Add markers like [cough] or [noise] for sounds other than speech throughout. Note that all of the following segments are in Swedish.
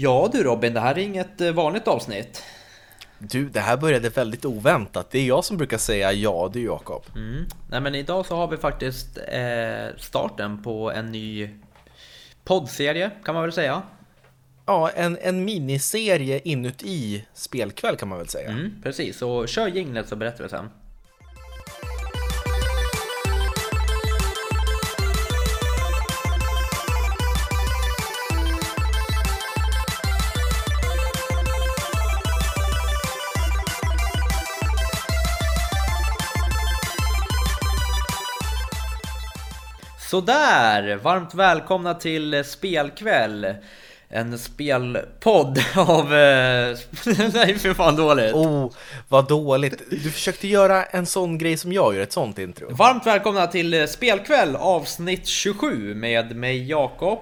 Ja du Robin, det här är inget eh, vanligt avsnitt. Du, det här började väldigt oväntat. Det är jag som brukar säga ja, du Jakob. Mm. Nej men idag så har vi faktiskt eh, starten på en ny poddserie kan man väl säga. Ja, en, en miniserie inuti spelkväll kan man väl säga. Mm, precis, så kör jinglet så berättar vi sen. Sådär! Varmt välkomna till Spelkväll. En spelpodd [laughs] av... eh, [laughs] Nej, för fan dåligt. Oh, vad dåligt. Du försökte göra en sån grej som jag gör, ett sånt intro. Varmt välkomna till Spelkväll avsnitt 27 med mig Jakob.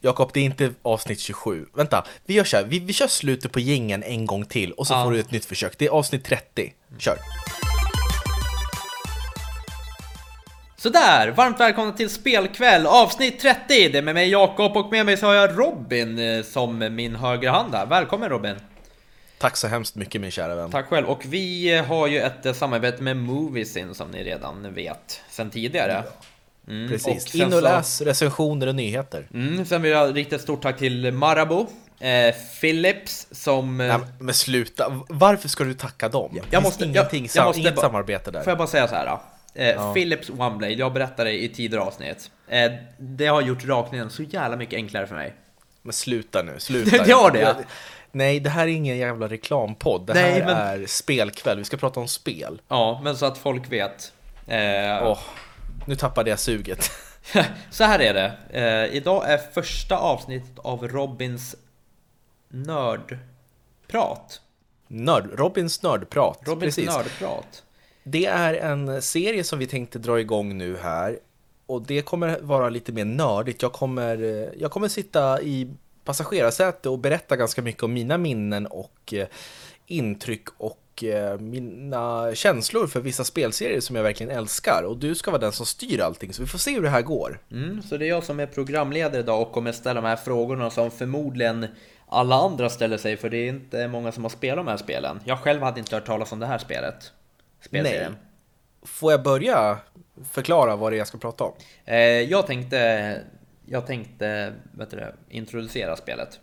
Jakob, det är inte avsnitt 27. Vänta, vi gör så här. Vi, vi kör slutet på gängen en gång till och så Ja. får du ett nytt försök. Det är avsnitt 30. Kör. Sådär, varmt välkomna till Spelkväll avsnitt 30. Det är med mig Jakob och med mig så har jag Robin eh, som min högra hand här. Välkommen Robin. Tack så hemskt mycket min kära vän. Tack själv. Och vi eh, har ju ett eh, samarbete med Moviesin som ni redan vet sen tidigare. Mm, Precis. sen In och så- läs recensioner och nyheter. Mm, sen vill jag rikta ett stort tack till Marabou, eh, Philips som... Nej, men sluta. Varför ska du tacka dem? jag måste- jag- jag måste inget samarbete där. Får jag bara säga så här då? Eh, Philips OneBlade, jag berättade i tidigare avsnitt. Eh, det har gjort rakningen så jävla mycket enklare för mig. Men sluta nu, sluta. [laughs] Det har det. Jag- Nej, det här är ingen jävla reklampodd. Det Nej, här men- är spelkväll. Vi ska prata om spel. Ja, men så att folk vet. Eh, Åh, nu tappade jag suget. [laughs] så här är det. Eh, idag är första avsnittet av Robins nördprat. Nörd, Robins nördprat. Robins Precis. nördprat. Det är en serie som vi tänkte dra igång nu här. Och det kommer vara lite mer nördigt. Jag kommer, jag kommer sitta i passagerarsäte och berätta ganska mycket om mina minnen och eh, intryck och eh, mina känslor för vissa spelserier som jag verkligen älskar. Och du ska vara den som styr allting, så vi får se hur det här går. Mm, så det är jag som är programledare idag och kommer ställa de här frågorna som förmodligen alla andra ställer sig för det är inte många som har spelat de här spelen. Jag själv hade inte hört talas om det här spelet. Spelserien. Nej. Får jag börja förklara vad det är jag ska prata om? Eh, jag tänkte, jag tänkte vet du introducera spelet.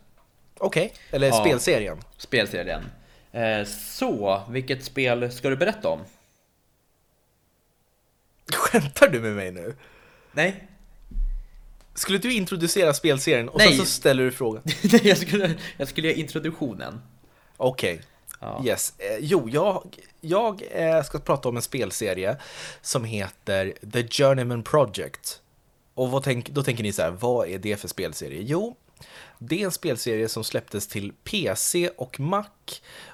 Okej, eller Ja. spelserien. Spelserien. Eh, så, vilket spel ska du berätta om? Skämtar du med mig nu? Nej, Skulle du introducera spelserien och Nej. sen så ställer du frågan? [laughs] Nej jag, skulle, jag skulle göra introduktionen. Okej. Ja. Yes. Eh, jo, jag, jag eh, ska prata om en spelserie som heter The Journeyman Project. Och vad tänk, då tänker ni så här, vad är det för spelserie? Jo, det är en spelserie som släpptes till PC och Mac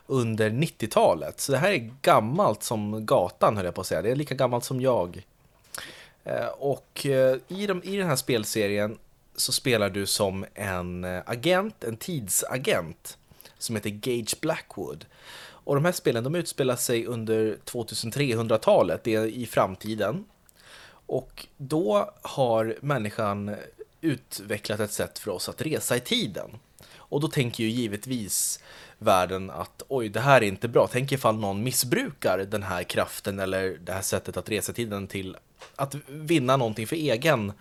under 90-talet. Så det här är gammalt som gatan höll jag på att säga. Det är lika gammalt som jag. Eh, och i, de, i den här spelserien så spelar du som en agent, en tidsagent som heter Gage Blackwood. Och de här spelen de utspelar sig under 2300-talet, det är i framtiden. Och då har människan utvecklat ett sätt för oss att resa i tiden. Och då tänker ju givetvis världen att oj, det här är inte bra. Tänk ifall någon missbrukar den här kraften eller det här sättet att resa i tiden till att vinna någonting för egen,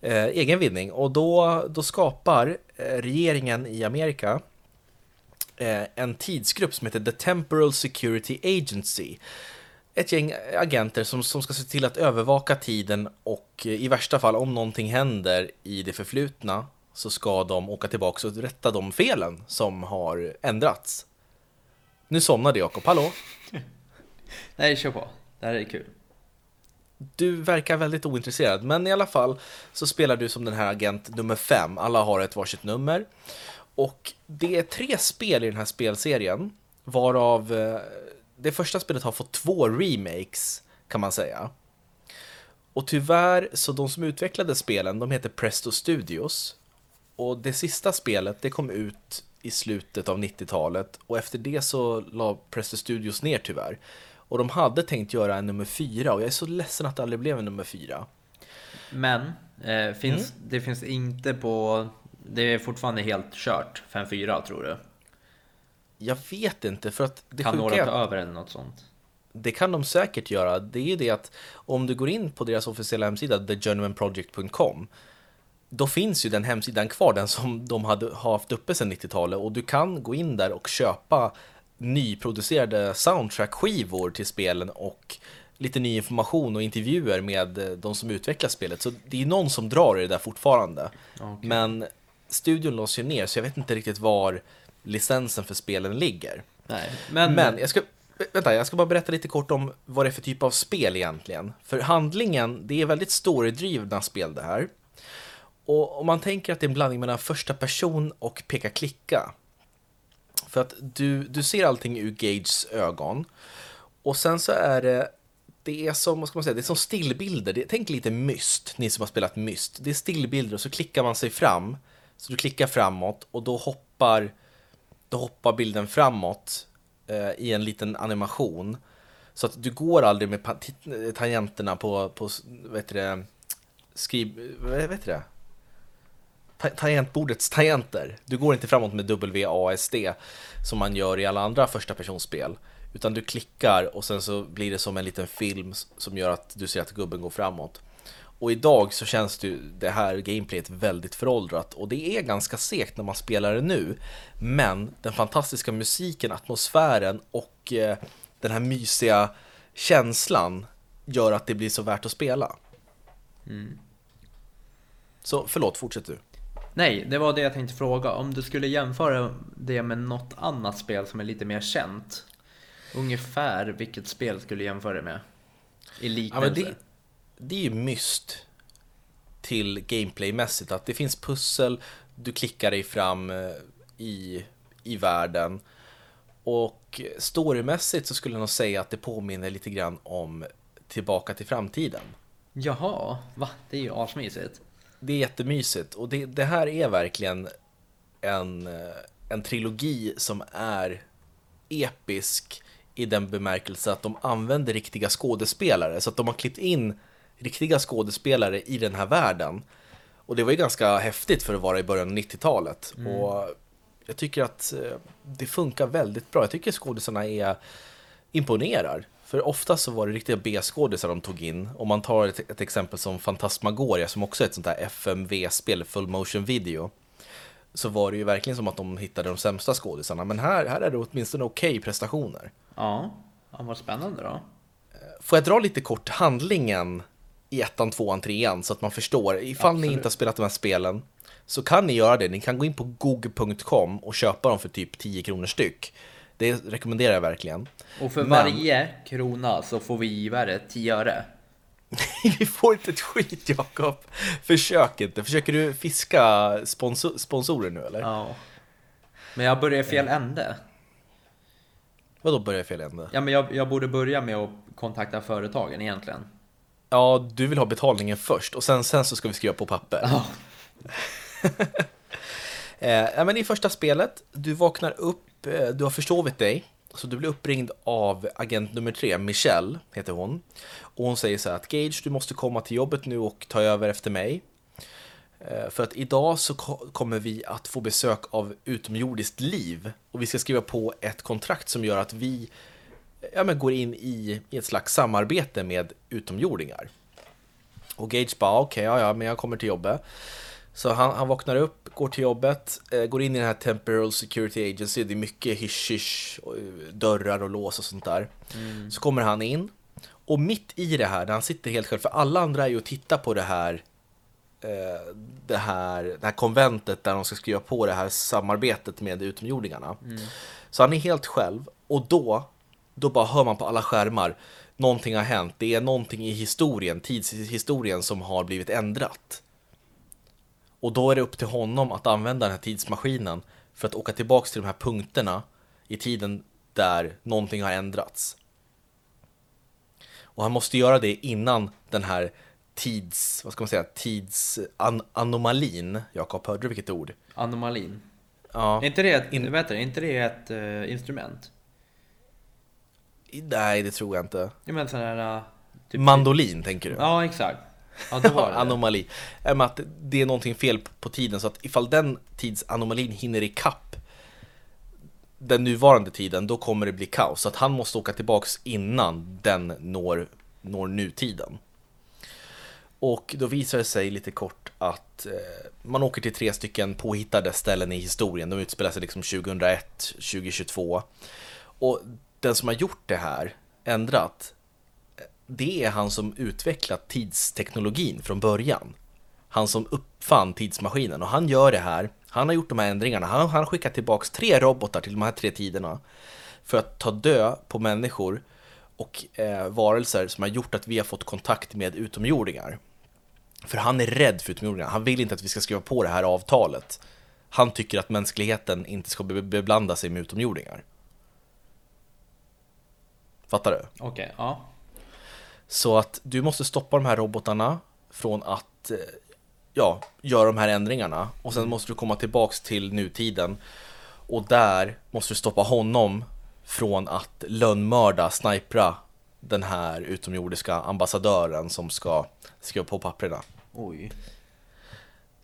eh, egen vinning. Och då, då skapar eh, regeringen i Amerika en tidsgrupp som heter The Temporal Security Agency. Ett gäng agenter som, som ska se till att övervaka tiden och eh, i värsta fall om någonting händer i det förflutna så ska de åka tillbaka och rätta de felen som har ändrats. Nu somnade Jakob, hallå? [laughs] Nej, kör på. Det här är kul. Du verkar väldigt ointresserad, men i alla fall så spelar du som den här agent nummer fem. Alla har ett varsitt nummer. Och det är tre spel i den här spelserien, varav eh, det första spelet har fått två remakes, kan man säga. Och tyvärr, så de som utvecklade spelen, de heter Presto Studios. Och det sista spelet, det kom ut i slutet av 90-talet och efter det så la Presto Studios ner tyvärr. Och de hade tänkt göra en nummer fyra och jag är så ledsen att det aldrig blev en nummer fyra. Men, eh, finns, det finns inte på Det är fortfarande helt kört, 5-4 tror du? Jag vet inte, för att det kan några ta över eller något sånt? det kan de säkert göra. Det är ju det att om du går in på deras officiella hemsida, thejourneymanproject.com, då finns ju den hemsidan kvar, den som de hade haft uppe sedan 90-talet och du kan gå in där och köpa nyproducerade soundtrack-skivor till spelen och lite ny information och intervjuer med eh, de som utvecklar spelet. Så det är någon som drar i det där fortfarande. Okej. Men studion låser ju ner så jag vet inte riktigt var licensen för spelen ligger. Nej, men... Men jag ska, vänta, jag ska bara berätta lite kort om vad det är för typ av spel egentligen. För handlingen, det är väldigt storydrivna spel det här. Och om man tänker att det är en blandning mellan första person och peka-klicka. För att du, du ser allting ur Gages ögon. Och sen så är det, det är som, vad ska man säga, det är som stillbilder. Det, tänk lite Myst, ni som har spelat Myst. Det är stillbilder och så klickar man sig fram. Så du klickar framåt och då hoppar, då hoppar bilden framåt eh, i en liten animation. Så att du går aldrig med eh, tangenterna på, på vad heter det, skriv, vad heter det? Ta- Tangentbordets tangenter. Du går inte framåt med WASD som man gör i alla andra första personspel. Utan du klickar och sen så blir det som en liten film som gör att du ser att gubben går framåt. Och idag så känns det, ju- det här gameplayet väldigt föråldrat och det är ganska segt när man spelar det nu. Men den fantastiska musiken, atmosfären och eh, den här mysiga känslan gör att det blir så värt att spela. Så förlåt, fortsätt du. Nej, det var det jag tänkte fråga. Om du skulle jämföra det med något annat spel som är lite mer känt. Ungefär vilket spel skulle du jämföra det med? I Ja, liknelse? men det, är ju myst till gameplaymässigt. Att det finns pussel, du klickar dig fram eh, i, i världen. Och storymässigt så skulle jag nog säga att det påminner lite grann om Tillbaka till framtiden. Jaha, va? Det är ju asmysigt. Det är jättemysigt och det, det här är verkligen en, eh, en trilogi som är episk i den bemärkelse att de använder riktiga skådespelare. Så att de har klippt in riktiga skådespelare i den här världen. Och det var ju ganska häftigt för att vara i början av 90-talet. Och jag tycker att eh, det funkar väldigt bra. Jag tycker skådisarna är imponerar. För ofta så var det riktiga B-skådisar de tog in. Om man tar ett, ett exempel som Fantasmagoria som också är ett sånt där FMV-spel, full motion video. Så var det ju verkligen som att de hittade de sämsta skådisarna. Men här, här är det åtminstone okej prestationer. Ja, ja vad spännande då. Får jag dra lite kort handlingen i ettan, tvåan, trean så att man förstår. Ifall ni Absolut. inte har spelat de här spelen så kan ni göra det. Ni kan gå in på gog.com och köpa dem för typ 10 kronor styck. Det rekommenderar jag verkligen. Och för Men- varje krona så får vi givare 10 öre. [laughs] Vi får inte ett skit Jakob. Försök inte. Försöker du fiska sponsor- sponsorer nu eller? Ja. Men jag börjar fel ände. Vadå börjar fel ände? Ja, men jag, jag borde börja med att kontakta företagen egentligen. Ja, du vill ha betalningen först och sen, sen så ska vi skriva på papper. Ja. [laughs] Eh, men I första spelet, du vaknar upp, eh, du har försovit dig, så du blir uppringd av agent nummer tre, Michelle heter hon. Och hon säger så här att Gage, du måste komma till jobbet nu och ta över efter mig. Eh, för att idag så ko- kommer vi att få besök av utomjordiskt liv och vi ska skriva på ett kontrakt som gör att vi ja, men går in i, i ett slags samarbete med utomjordingar. Och Gage bara, okej, ja, ja, men jag kommer till jobbet. Så han, han vaknar upp, går till jobbet, eh, går in i den här Temporal Security Agency, det är mycket och, eh, dörrar och lås och sånt där. Så kommer han in, och mitt i det här, när han sitter helt själv, för alla andra är ju och tittar på det här eh, det här, det här konventet där de ska skriva på det här samarbetet med utomjordingarna. Så han är helt själv och då, då bara hör man på alla skärmar någonting har hänt. Det är någonting i historien, tidshistorien som har blivit ändrat. Och då är det upp till honom att använda den här tidsmaskinen för att åka tillbaks till de här punkterna i tiden där någonting har ändrats. Och han måste göra det innan den här tids, vad ska man säga, tidsanomalin. Jakob, hörde du vilket ord? Anomalin. Ja, Är inte det ett, In- vet du, inte det ett eh, instrument? Nej det tror jag inte. Jag menar sån här... eh, typ- Mandolin tänker du? Ja, exakt. Ja, det var det. [laughs] anomali. Med att det är någonting fel på tiden så att ifall den tidsanomalin hinner ikapp den nuvarande tiden, då kommer det bli kaos. Så att han måste åka tillbaks innan den når, når nutiden. Och då visar det sig lite kort att eh, man åker till tre stycken påhittade ställen i historien. De utspelar sig liksom 2001, 2022. Och den som har gjort det här, ändrat, det är han som utvecklat tidsteknologin från början. Han som uppfann tidsmaskinen och han gör det här. Han har gjort de här ändringarna. Han har skickat tillbaks tre robotar till de här tre tiderna för att ta död på människor och eh, varelser som har gjort att vi har fått kontakt med utomjordingar. För han är rädd för utomjordingar. Han vill inte att vi ska skriva på det här avtalet. Han tycker att mänskligheten inte ska beblanda sig med utomjordingar. Fattar du? Okej, okay, ja. Så att du måste stoppa de här robotarna från att eh, ja, göra de här ändringarna. Och sen måste du komma tillbaks till nutiden. Och där måste du stoppa honom från att lönnmörda, snipra den här utomjordiska ambassadören som ska skriva på papperna. Oj.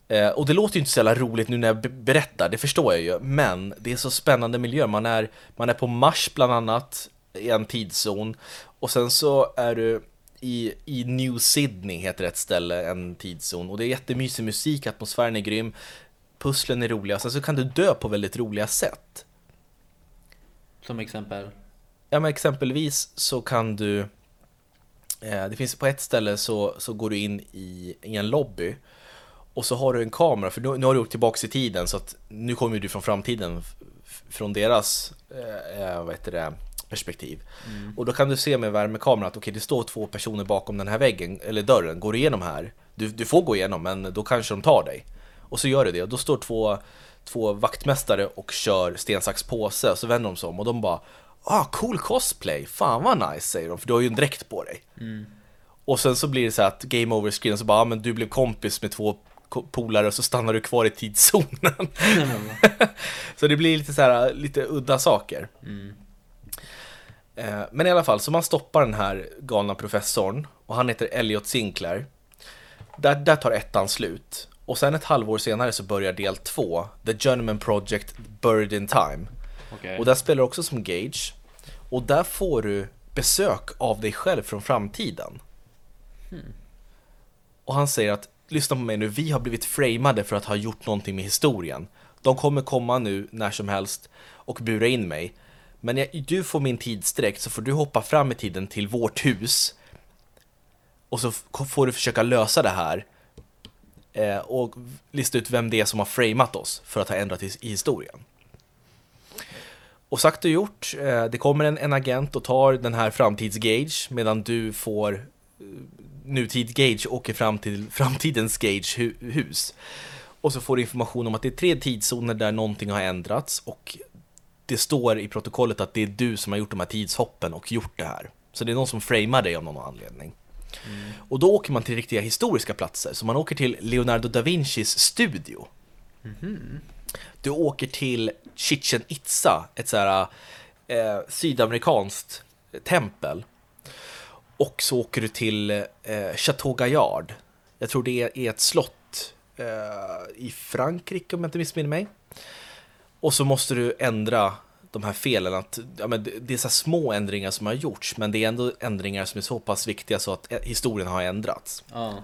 Eh, och det låter ju inte så jävla roligt nu när jag berättar, det förstår jag ju. Men det är så spännande miljö. Man är, man är på Mars bland annat, en tidszon. Och sen så är du i, i New Sydney, heter ett ställe, en tidszon. Och det är jättemysig musik, atmosfären är grym. Pusslen är roliga, sen så kan du dö på väldigt roliga sätt. Som exempel? Ja men exempelvis så kan du eh, Det finns på ett ställe så, så går du in i, i en lobby Och så har du en kamera, för nu, nu har du åkt tillbaks i tiden så att nu kommer du från framtiden Från deras eh, eh, vad heter det, perspektiv mm. Och då kan du se med värmekameran att okej okay, det står två personer bakom den här väggen Eller dörren, går du igenom här du, du får gå igenom men då kanske de tar dig Och så gör du det och då står två Två vaktmästare och kör sten, sax, påse och så vänder de sig om och de bara ah, cool cosplay, fan vad nice säger de, för du har ju en dräkt på dig. Mm. Och sen så blir det så att game over screen så bara, ah, men du blev kompis med två polare och så stannar du kvar i tidszonen. Mm. [laughs] [laughs] så det blir lite så här, lite udda saker. Mm. Eh, men i alla fall, så man stoppar den här galna professorn och han heter Elliot Sinclair. Där, där tar ettan slut. Och sen ett halvår senare så börjar del två, The Journeyman Project Buried in Time. Okay. Och där spelar du också som Gage. Och där får du besök av dig själv från framtiden. Hmm. Och han säger att, lyssna på mig nu, vi har blivit framade för att ha gjort någonting med historien. De kommer komma nu när som helst och bura in mig. Men jag, du får min tidsdräkt så får du hoppa fram i tiden till vårt hus. Och så får du försöka lösa det här. Eh, och lista ut vem det är som har framat oss för att ha ändrat i historien. Och sagt och gjort, eh, det kommer en, en agent och tar den här framtidsgage medan du får eh, nutid gage åker fram till framtidens gage hu hus. Och så får du information om att det är tre tidszoner där någonting har ändrats och det står i protokollet att det är du som har gjort de här tidshoppen och gjort det här. Så det är någon som framar dig av någon anledning. Mm. Och då åker man till riktiga historiska platser, så man åker till Leonardo da Vincis studio. Mm. Du åker till Chichen Itza, ett sådär eh, sydamerikanskt tempel. Och så åker du till eh, Chateau Gaillard. Jag tror det är ett slott eh, i Frankrike om jag inte missminner mig. Och så måste du ändra de här felen. Att, ja, men det är så små ändringar som har gjorts, men det är ändå ändringar som är så pass viktiga så att eh, historien har ändrats. Ja.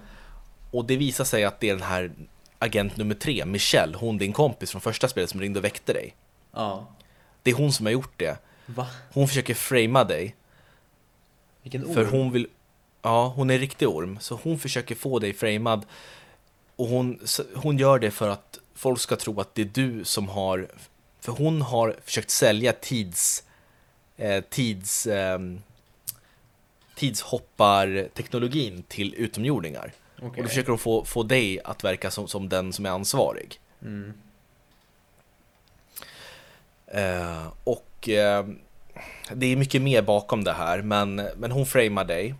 Och det visar sig att det är den här agent nummer tre, Michelle, hon din kompis från första spelet som ringde och väckte dig. Ja. Det är hon som har gjort det. Va? Hon försöker framea dig. Vilken orm. För hon vill... Ja, hon är en riktig orm. Så hon försöker få dig framad. Och hon, hon gör det för att folk ska tro att det är du som har... För hon har försökt sälja tids... Eh, tids... Eh, tidshopparteknologin till utomjordingar. Okay. Och då försöker de få, få dig att verka som, som den som är ansvarig. Mm. Eh, och eh, det är mycket mer bakom det här, men, men hon framar dig.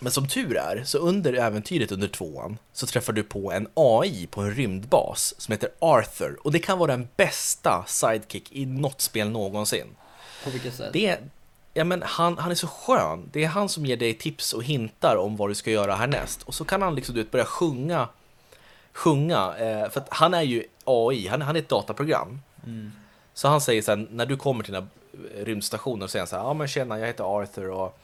Men som tur är, så under äventyret under tvåan så träffar du på en AI på en rymdbas som heter Arthur. Och det kan vara den bästa sidekick i något spel någonsin. På vilket sätt? Det, Ja, men han, han är så skön. Det är han som ger dig tips och hintar om vad du ska göra härnäst. Och så kan han liksom du vet, börja sjunga. Sjunga. Eh, för att han är ju AI, han, han är ett dataprogram. Så han säger så här, när du kommer till den här rymdstationen, så säger han så här, ja men tjena, jag heter Arthur och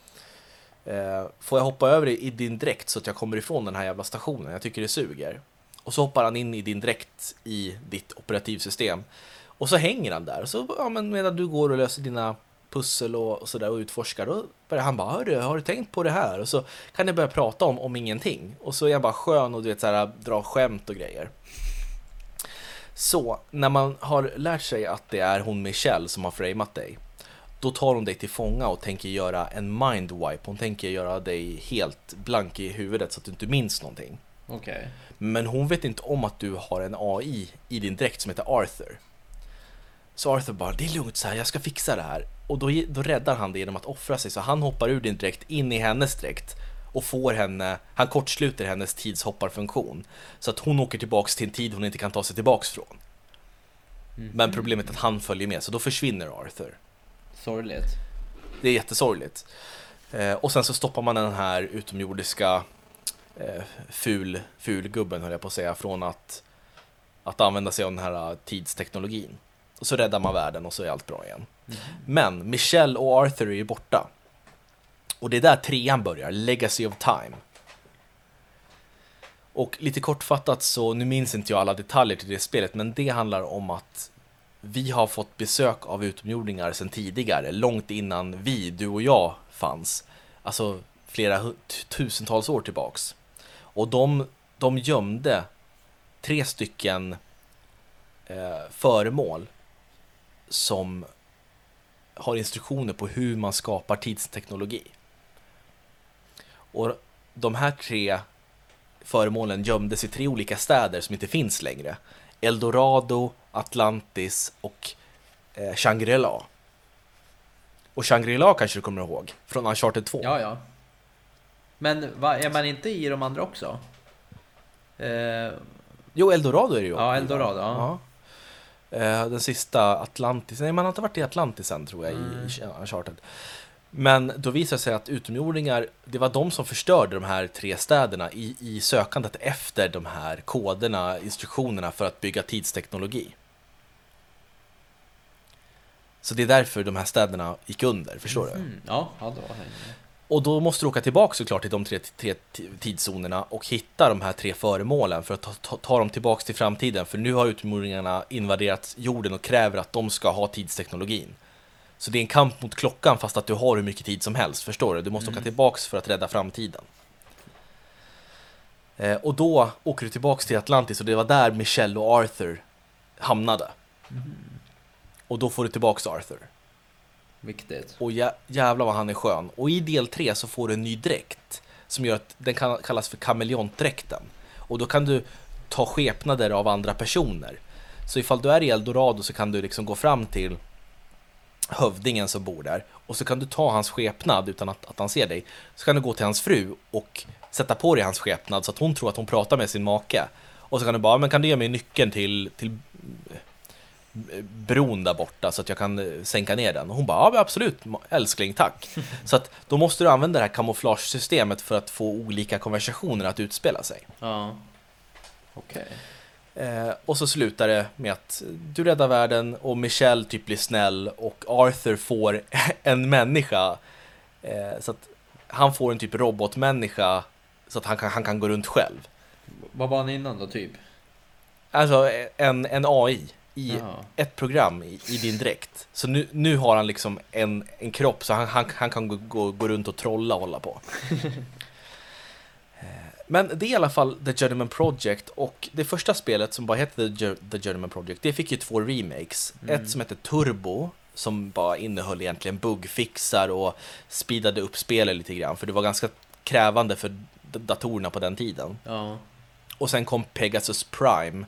Eh, får jag hoppa över i din dräkt så att jag kommer ifrån den här jävla stationen? Jag tycker det suger. Och så hoppar han in i din dräkt i ditt operativsystem. Och så hänger han där. Och så, ja, men medan du går och löser dina pussel och, och sådär och utforskar, då börjar han bara, Hörru, har du tänkt på det här? Och så kan ni börja prata om, om ingenting. Och så är han bara skön och du vet så här, dra skämt och grejer. Så när man har lärt sig att det är hon Michelle som har framat dig, då tar hon dig till fånga och tänker göra en mind wipe. Hon tänker göra dig helt blank i huvudet så att du inte minns någonting. Okej. Men hon vet inte om att du har en AI i din dräkt som heter Arthur. Så Arthur bara, det är lugnt så här, jag ska fixa det här. Och då, då räddar han det genom att offra sig, så han hoppar ur din dräkt in i hennes dräkt och får henne, han kortsluter hennes tidshopparfunktion. Så att hon åker tillbaks till en tid hon inte kan ta sig tillbaks från. Men problemet är att han följer med, så då försvinner Arthur. Sorgligt. Det är jättesorgligt. Eh, och sen så stoppar man den här utomjordiska eh, ful, fulgubben, höll jag på att säga, från att, att använda sig av den här eh, tidsteknologin. Och så räddar man världen och så är allt bra igen. Men Michelle och Arthur är ju borta. Och det är där trean börjar, Legacy of Time. Och lite kortfattat så, nu minns inte jag alla detaljer till det spelet, men det handlar om att vi har fått besök av utomjordingar sedan tidigare, långt innan vi, du och jag, fanns. Alltså flera tusentals år tillbaks. Och de, de gömde tre stycken eh, föremål som har instruktioner på hur man skapar tidsteknologi. Och de här tre föremålen gömdes i tre olika städer som inte finns längre. Eldorado, Atlantis och eh, Shangri-La. Och Shangri-La kanske du kommer ihåg från Uncharted 2. Ja, ja. Men va, är man inte i de andra också? Eh, Jo, Eldorado är det ju. Ja, Eldorado, ja. Ja. Eh, Den sista Atlantis, nej man har inte varit i Atlantis än tror jag Mm. i Uncharted. Men då visar det sig att utomjordingar, det var de som förstörde de här tre städerna i, i sökandet efter de här koderna, instruktionerna för att bygga tidsteknologi. Så det är därför de här städerna gick under, förstår du? mm, ja, ja, då hänger jag. Och då måste du åka tillbaka såklart till de tre, tre tidszonerna och hitta de här tre föremålen för att ta, ta, ta dem tillbaka till framtiden. För nu har utomjordingarna invaderat jorden och kräver att de ska ha tidsteknologin. Så det är en kamp mot klockan fast att du har hur mycket tid som helst, förstår du? Du måste åka tillbaks för att rädda framtiden. Eh, och då åker du tillbaks till Atlantis och det var där Michelle och Arthur hamnade. Och då får du tillbaks Arthur. Viktigt. Och jä jävlar vad han är skön. Och i del 3 så får du en ny dräkt. Som gör att den kan kallas för kameleontdräkten. Och då kan du ta skepnader av andra personer. Så ifall du är i Eldorado så kan du liksom gå fram till hövdingen som bor där. Och så kan du ta hans skepnad utan att, att han ser dig. Så kan du gå till hans fru och sätta på dig hans skepnad så att hon tror att hon pratar med sin make. Och så kan du bara, men kan du ge mig nyckeln till, till bron där borta så att jag kan eh, sänka ner den. Och hon bara, ja absolut älskling, tack. [laughs] Så att då måste du använda det här kamouflagesystemet för att få olika konversationer att utspela sig. Ja. Okej. Eh, och så slutar det med att du räddar världen och Michelle typ blir snäll och Arthur får [laughs] en människa. Eh, så att han får en typ robotmänniska så att han kan, han kan gå runt själv. Vad var han innan då, typ? Alltså en, en AI i Jaha. ett program i, i din dräkt. Så nu, nu har han liksom en, en kropp så han, han, han kan gå, gå, gå runt och trolla och hålla på. [laughs] Eh, Men det är i alla fall The Journeyman Project och det första spelet som bara hette The, Jour- The Journeyman Project, det fick ju två remakes. Ett som hette Turbo, som bara innehöll egentligen buggfixar och speedade upp spelet lite grann, för det var ganska krävande för datorerna på den tiden. Ja. Och sen kom Pegasus Prime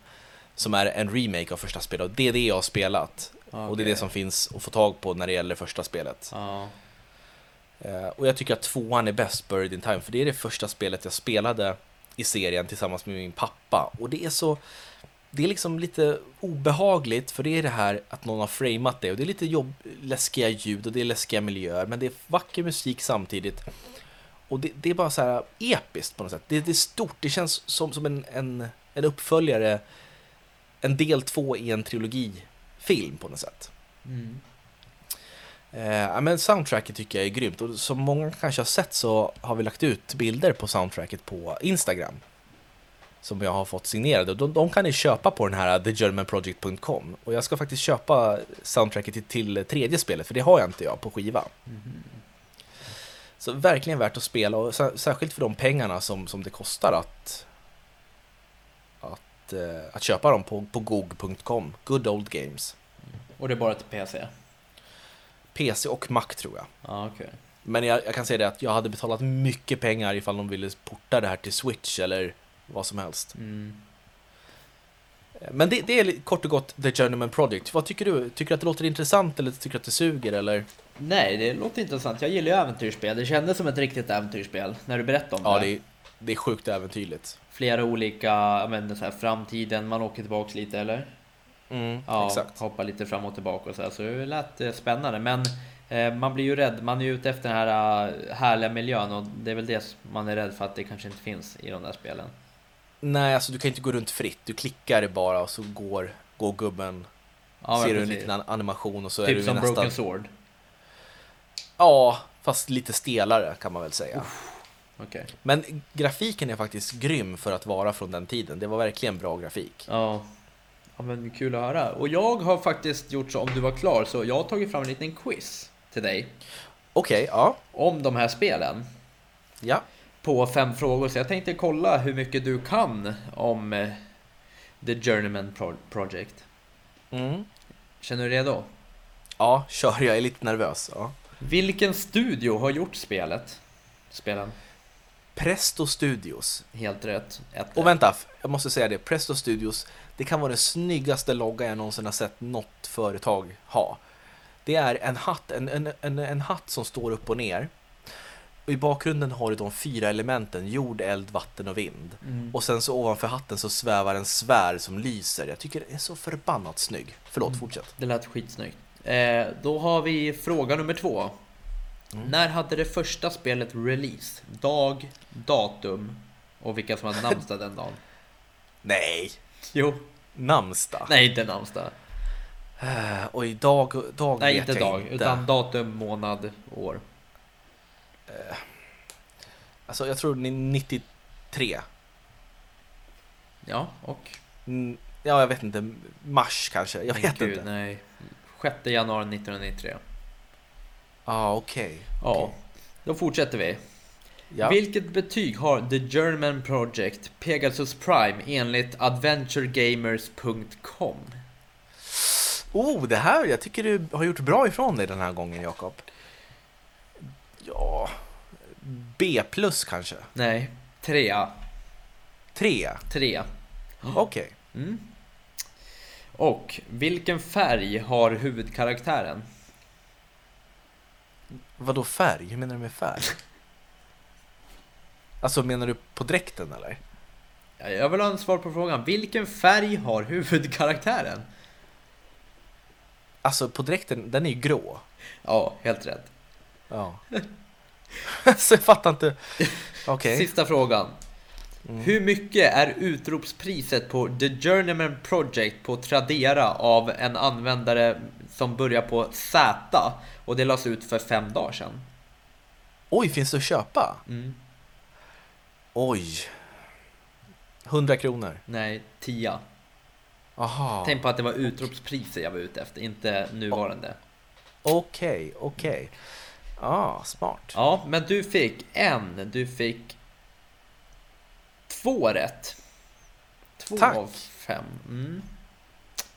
som är en remake av första spelet och det är det jag har spelat. Och det är det som finns att få tag på när det gäller första spelet. Ja. Eh, och jag tycker att tvåan är bäst, Buried in Time, för det är det första spelet jag spelade i serien tillsammans med min pappa. Och det är så... det är liksom lite obehagligt för det är det här att någon har framat det och det är lite jobb, läskiga ljud och det är läskiga miljöer men det är vacker musik samtidigt. Och det, det är bara så här episkt på något sätt. Det, det är stort, det känns som, som en, en, en uppföljare, en del två i en trilogifilm på något sätt. Mm. Eh, men soundtracket tycker jag är grymt och som många kanske har sett så har vi lagt ut bilder på soundtracket på Instagram. Som jag har fått signerade. De, de kan ni köpa på den här thegermanproject.com. Och jag ska faktiskt köpa soundtracket till, till tredje spelet, för det har jag inte jag på skiva. Så verkligen värt att spela, och sär- särskilt för de pengarna som, som det kostar att, att, eh, att köpa dem på, på gog.com. Good old games. Och det är bara till PC? PC och Mac tror jag. Ja, okej. Men jag, jag kan säga det att jag hade betalat mycket pengar ifall de ville porta det här till Switch eller vad som helst. Mm. Men det, det är kort och gott The Journeyman Project. Vad tycker du? Tycker du att det låter intressant eller tycker du att det suger eller? Nej, det låter intressant. Jag gillar ju äventyrsspel. Det kändes som ett riktigt äventyrsspel när du berättade om Ja, det. det det är sjukt äventyrligt. Flera olika, men, så här, framtiden, man åker tillbaks lite eller? Mm, Ja, exakt. hoppa lite fram och tillbaka och så här. Så det lät eh, spännande. Men eh, man blir ju rädd. Man är ju ute efter den här eh, härliga miljön och det är väl det man är rädd för att det kanske inte finns i de där spelen. Nej, alltså du kan inte gå runt fritt. Du klickar bara och så går, går gubben. Ja, ser du en liten an- animation och så är Typ du som nästan... Broken Sword. Ja, fast lite stelare kan man väl säga. Okej. Men grafiken är faktiskt grym för att vara från den tiden. Det var verkligen bra grafik. Ja. ja, men kul att höra. Och jag har faktiskt gjort så, om du var klar, så jag har tagit fram en liten quiz till dig Okej, ja. om de här spelen. Ja. På fem frågor, så jag tänkte kolla hur mycket du kan om eh, The Journeyman Pro- Project. Mm. Känner du redo? Ja, kör. Jag är lite nervös. Ja. Vilken studio har gjort spelet? Spelen? Presto Studios. Helt rätt. Ett Och vänta, jag måste säga det. Presto Studios, det kan vara den snyggaste logga jag någonsin har sett något företag ha. Det är en hatt, en, en, en, en hatt som står upp och ner. Och I bakgrunden har du de fyra elementen, jord, eld, vatten och vind. Mm. Och sen så ovanför hatten så svävar en svärd som lyser. Jag tycker det är så förbannat snygg. Förlåt, Mm. fortsätt. Det lät skitsnyggt. Eh, då har vi fråga nummer två. Mm. När hade det första spelet release? Dag, datum och vilka som hade namnsdag den dagen? [laughs] Nej! Jo. Namnsdag? Nej, inte namnsdag. Eh, och idag, dag Nej, vet inte jag dag, inte. utan datum, månad, år. Alltså jag tror ni 93. Ja, och? Ja, jag vet inte. Mars kanske. Jag vet gud, inte. Nej. 6 januari 1993. Ja, ah, okej. Ja, Okej. då fortsätter vi. Ja. Vilket betyg har The German Project Pegasus Prime enligt adventuregamers.com? Oh, det här, jag tycker du har gjort bra ifrån dig den här gången, Jakob. Ja, B plus kanske? Nej, trea. Tre? Tre. Okej. Mm. Och vilken färg har huvudkaraktären? Vadå färg? Hur menar du med färg? [laughs] Alltså menar du på dräkten eller? Ja, Jag vill ha en svar på frågan. Vilken färg har huvudkaraktären? Alltså på dräkten, den är ju grå. Ja, helt rätt. Ja. [laughs] alltså jag fattar inte. [laughs] Okej. Sista frågan. Mm. Hur mycket är utropspriset på The Journeyman Project på Tradera av en användare som börjar på Z och det lades ut för fem dagar sedan? Oj, finns det att köpa? Mm. Oj. 100 kronor. Nej, 10. Aha. Tänk på att det var utropspriser jag var ute efter, inte nuvarande. Okej, okej. Ah, smart. Ja, men du fick en, du fick två rätt. Två Tack. av fem. Mm.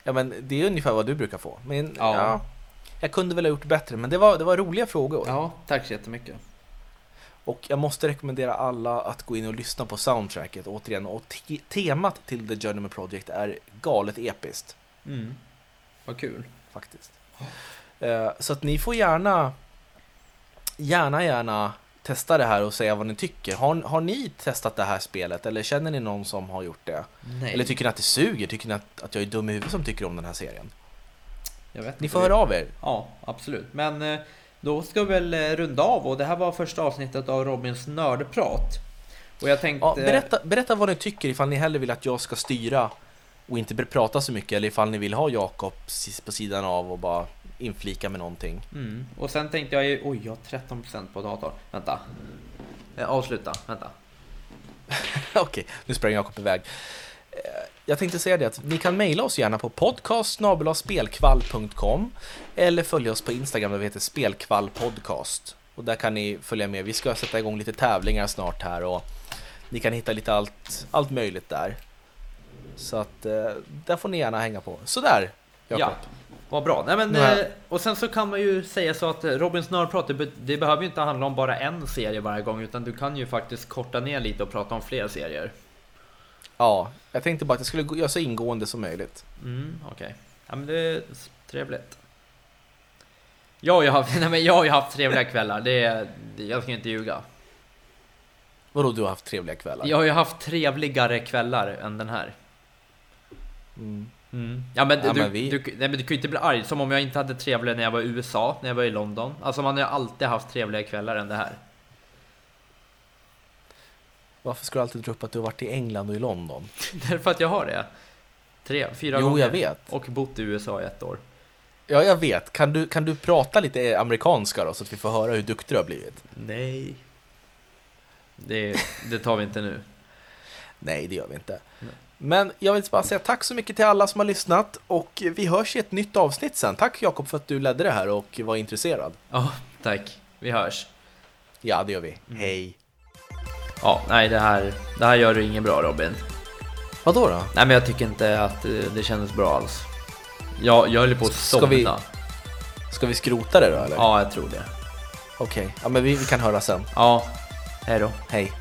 Ja, men det är ungefär vad du brukar få. Men Ja. ja. jag kunde väl ha gjort bättre, men det var, det var roliga frågor. Ja, tack så jättemycket. Och jag måste rekommendera alla att gå in och lyssna på soundtracket återigen. Och te temat till The Journeyman Project är galet episkt, Mm. Vad kul. faktiskt. Eh, så att ni får gärna, gärna, gärna testa det här och säga vad ni tycker. Har, har ni testat det här spelet eller känner ni någon som har gjort det? Nej. Eller tycker ni att det suger? Tycker ni att, att jag är dum i huvudet som tycker om den här serien? Jag vet Ni får höra av er. Ja, absolut. Men eh, då ska vi väl eh, runda av och det här var första avsnittet av Robins nördprat. Och jag tänkte... Ja, berätta, berätta vad ni tycker ifall ni hellre vill att jag ska styra och inte prata så mycket eller ifall ni vill ha Jakob på sidan av och bara inflika med någonting. Mm. Och sen tänkte jag ju... Oj, jag har 13% på datorn. Vänta. Eh, avsluta, vänta. [laughs] Okej, nu sprang Jakob iväg. Eh, Jag tänkte säga det att ni kan mejla oss gärna på podcast.spelkvall.com eller följa oss på Instagram där vi heter spelkvallpodcast. Och där kan ni följa med. Vi ska sätta igång lite tävlingar snart här och ni kan hitta lite allt, allt möjligt där. Så att eh, där får ni gärna hänga på. Sådär, Jakob. Ja, vad bra. Nej, men, har- eh, och sen så kan man ju säga så att eh, Robins nördprat, det, be- det behöver ju inte handla om bara en serie varje gång, utan du kan ju faktiskt korta ner lite och prata om fler serier. Ja, jag tänkte bara att jag skulle göra så ingående som möjligt. Mm, okej. Ja, men det är trevligt. Jag har [laughs] nej, men jag har ju haft trevliga kvällar, det, det jag ska inte ljuga. Vadå, du har haft trevliga kvällar? Jag har ju haft trevligare kvällar än den här. Mm. Ja men, Ja, du, men vi- du, nej, men du kan ju inte bli arg, som om jag inte hade trevligare när jag var i USA, när jag var i London. Alltså man har ju alltid haft trevligare kvällar än det här. Varför ska du alltid dra upp att du har varit i England och i London? [laughs] Därför att jag har det. Tre, fyra Jo, gånger. jag vet. Och bott i USA i ett år. Ja, jag vet. Kan du, kan du prata lite amerikanska då, så att vi får höra hur duktig du har blivit? Nej. Det, det tar vi inte nu. Nej, det gör vi inte. Nej. Men jag vill bara säga tack så mycket till alla som har lyssnat och vi hörs i ett nytt avsnitt sen. Tack Jakob för att du ledde det här och var intresserad. Ja, tack. Vi hörs. Ja, det gör vi. Hej. Ja, nej det här, det här gör du inget bra Robin. Vadå då? Nej men jag tycker inte att eh, det kändes bra alls. Jag, jag höll på att Ska somna. vi- Ska vi skrota det då eller? Ja, jag tror det. Okej, ja men vi, vi kan höra sen. Ja, hej då. Hej.